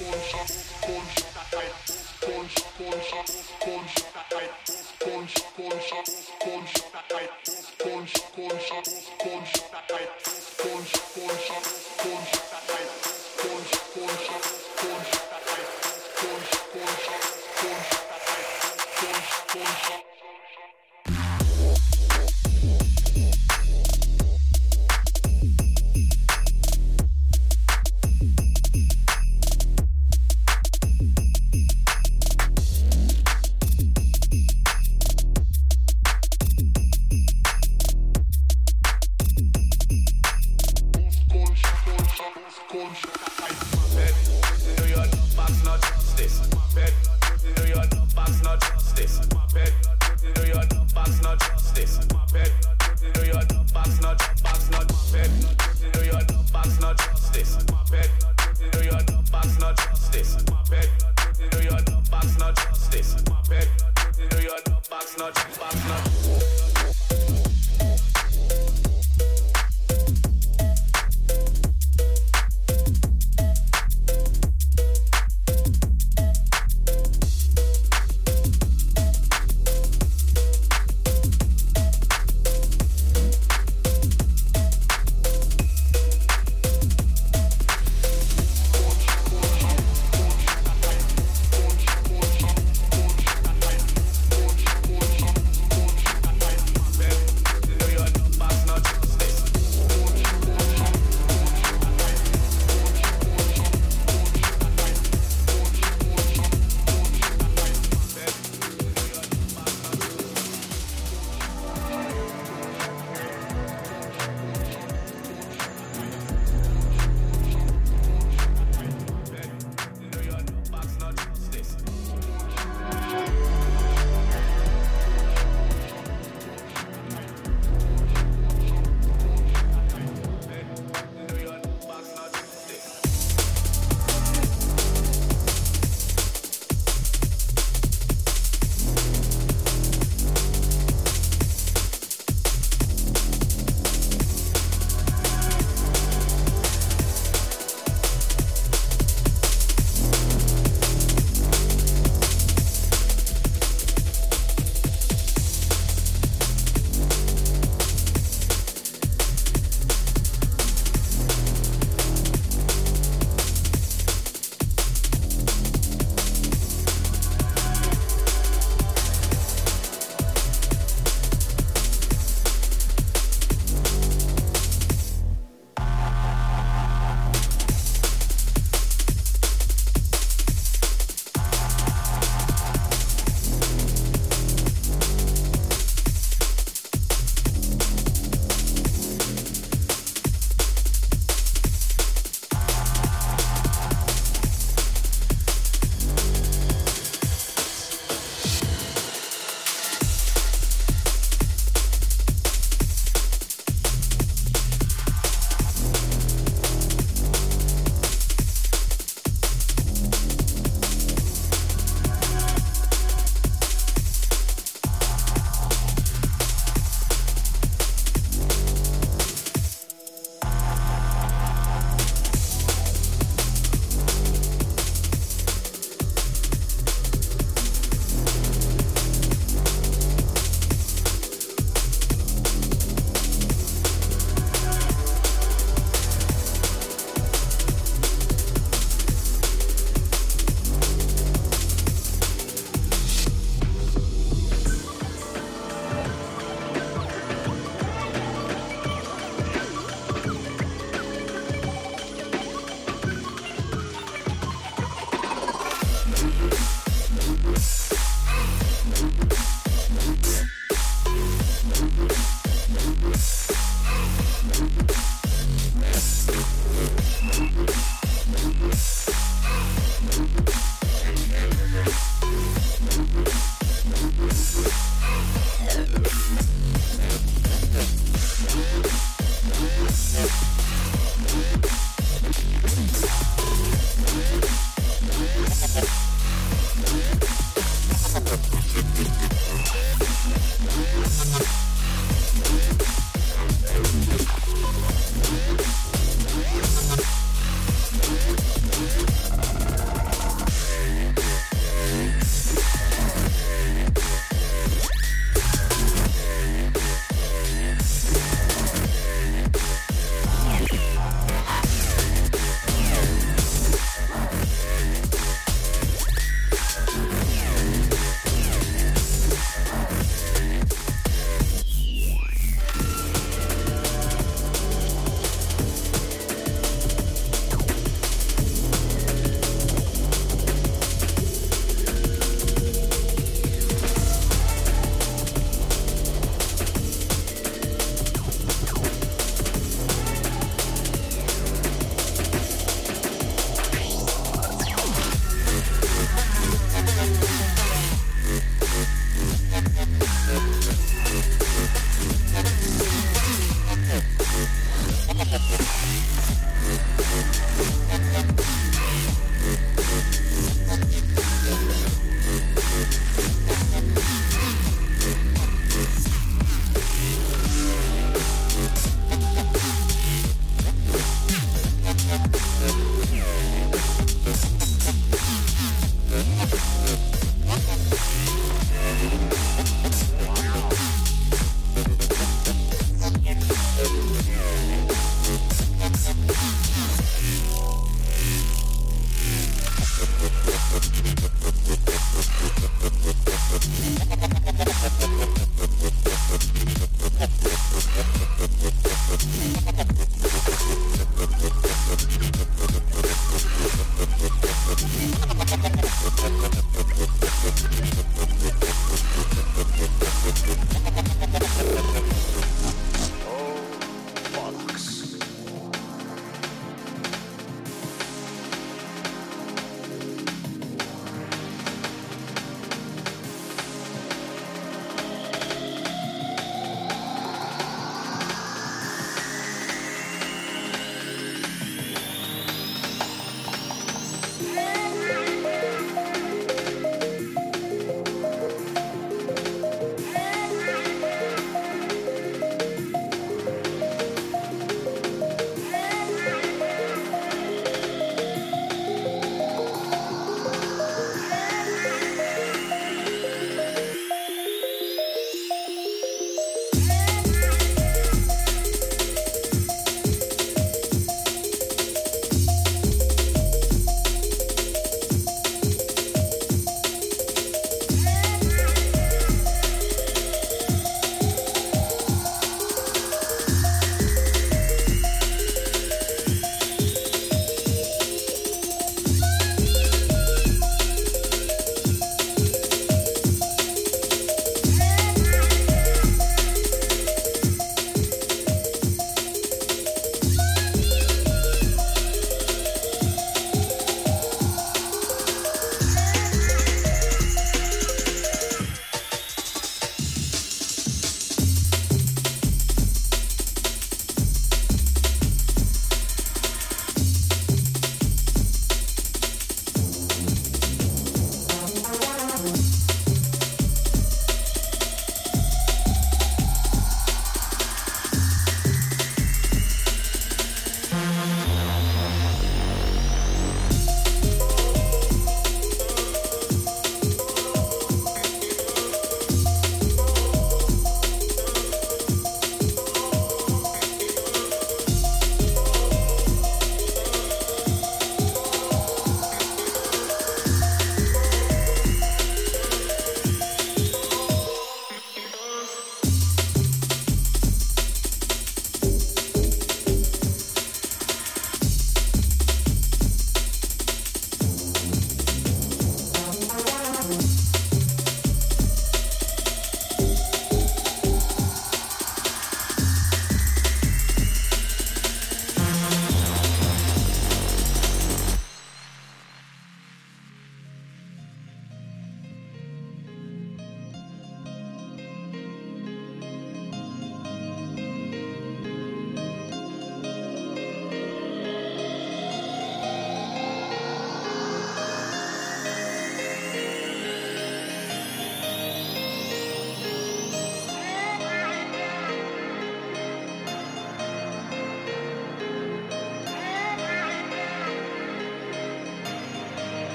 Conscious, conscious, conscious, conscious, conscious.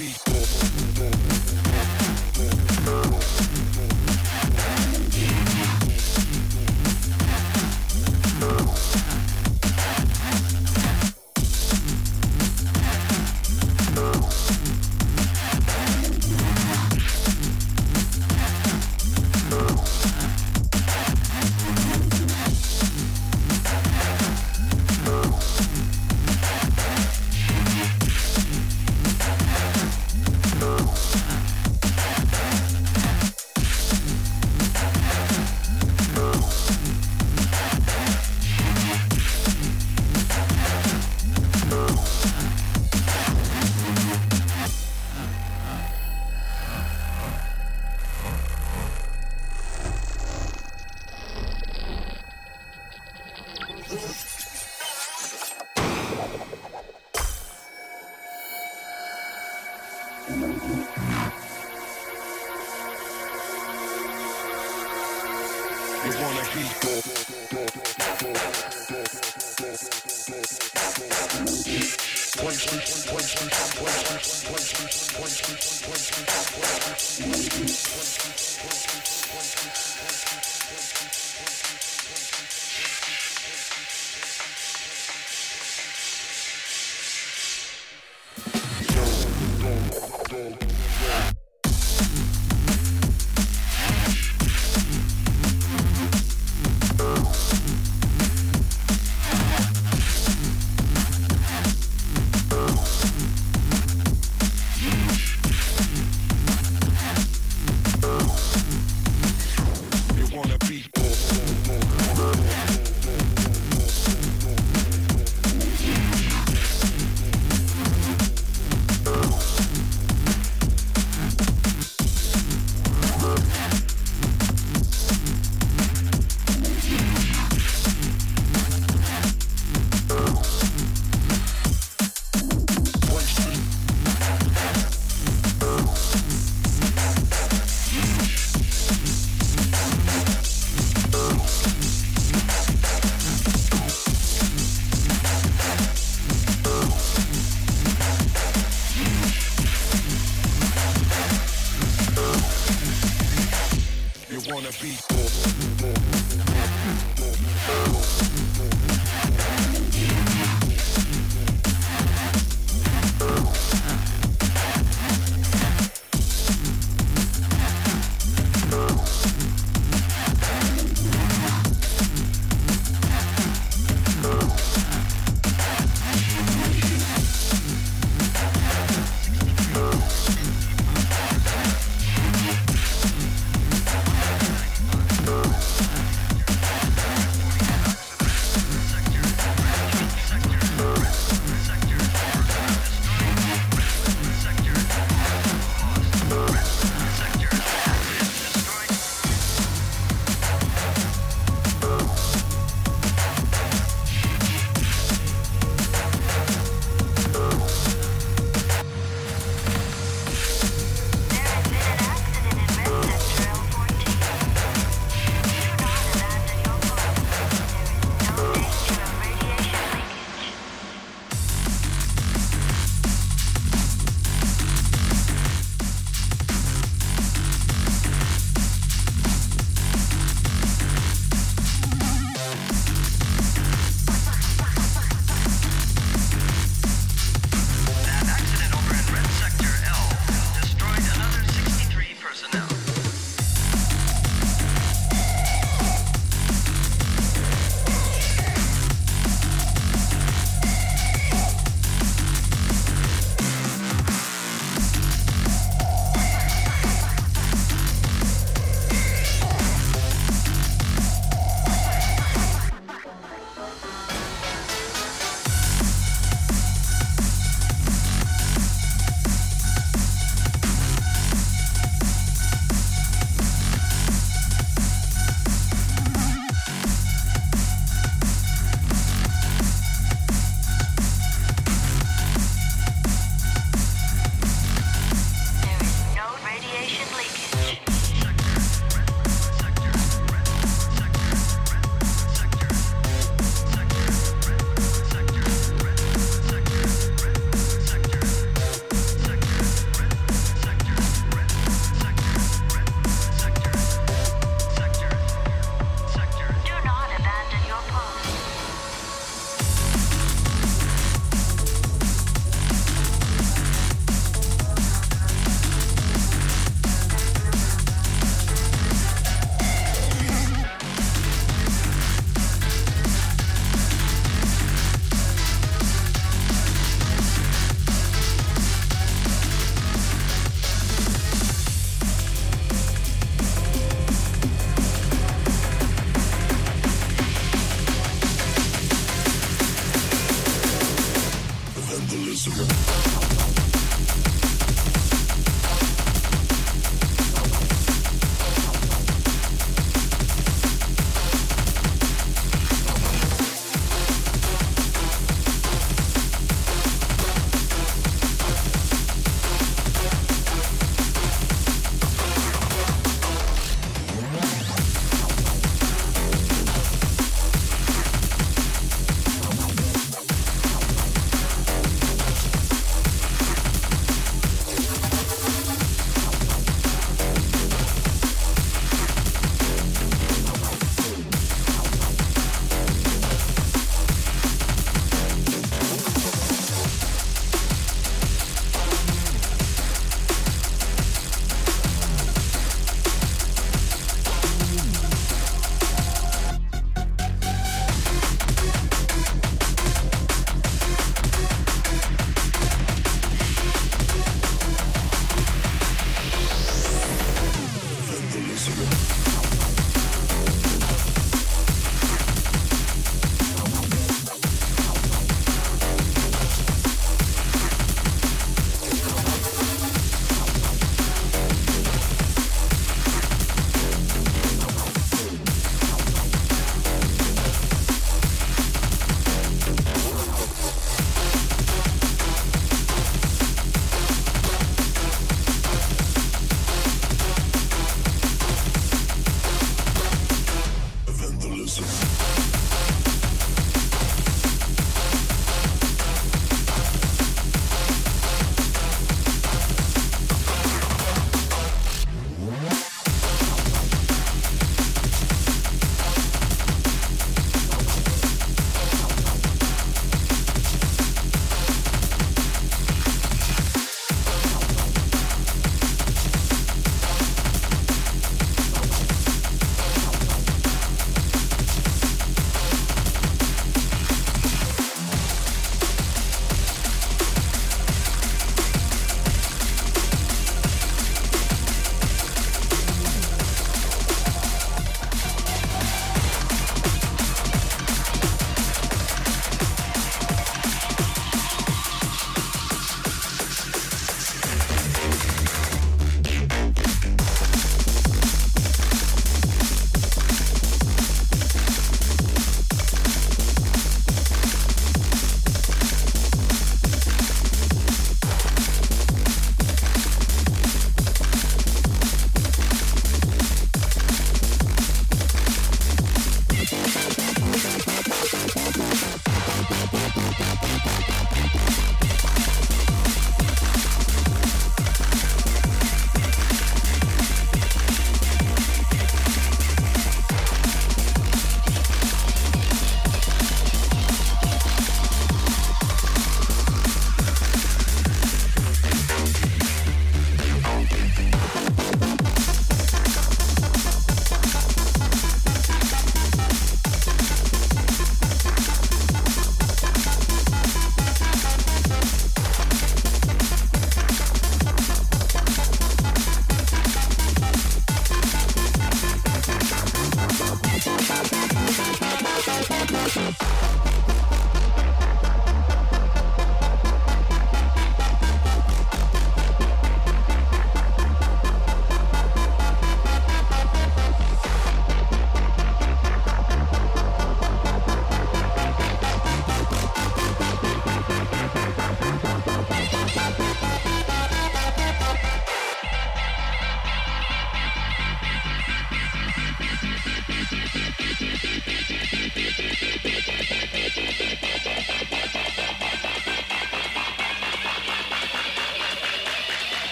Nashville.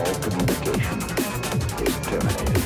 all communication is terminated.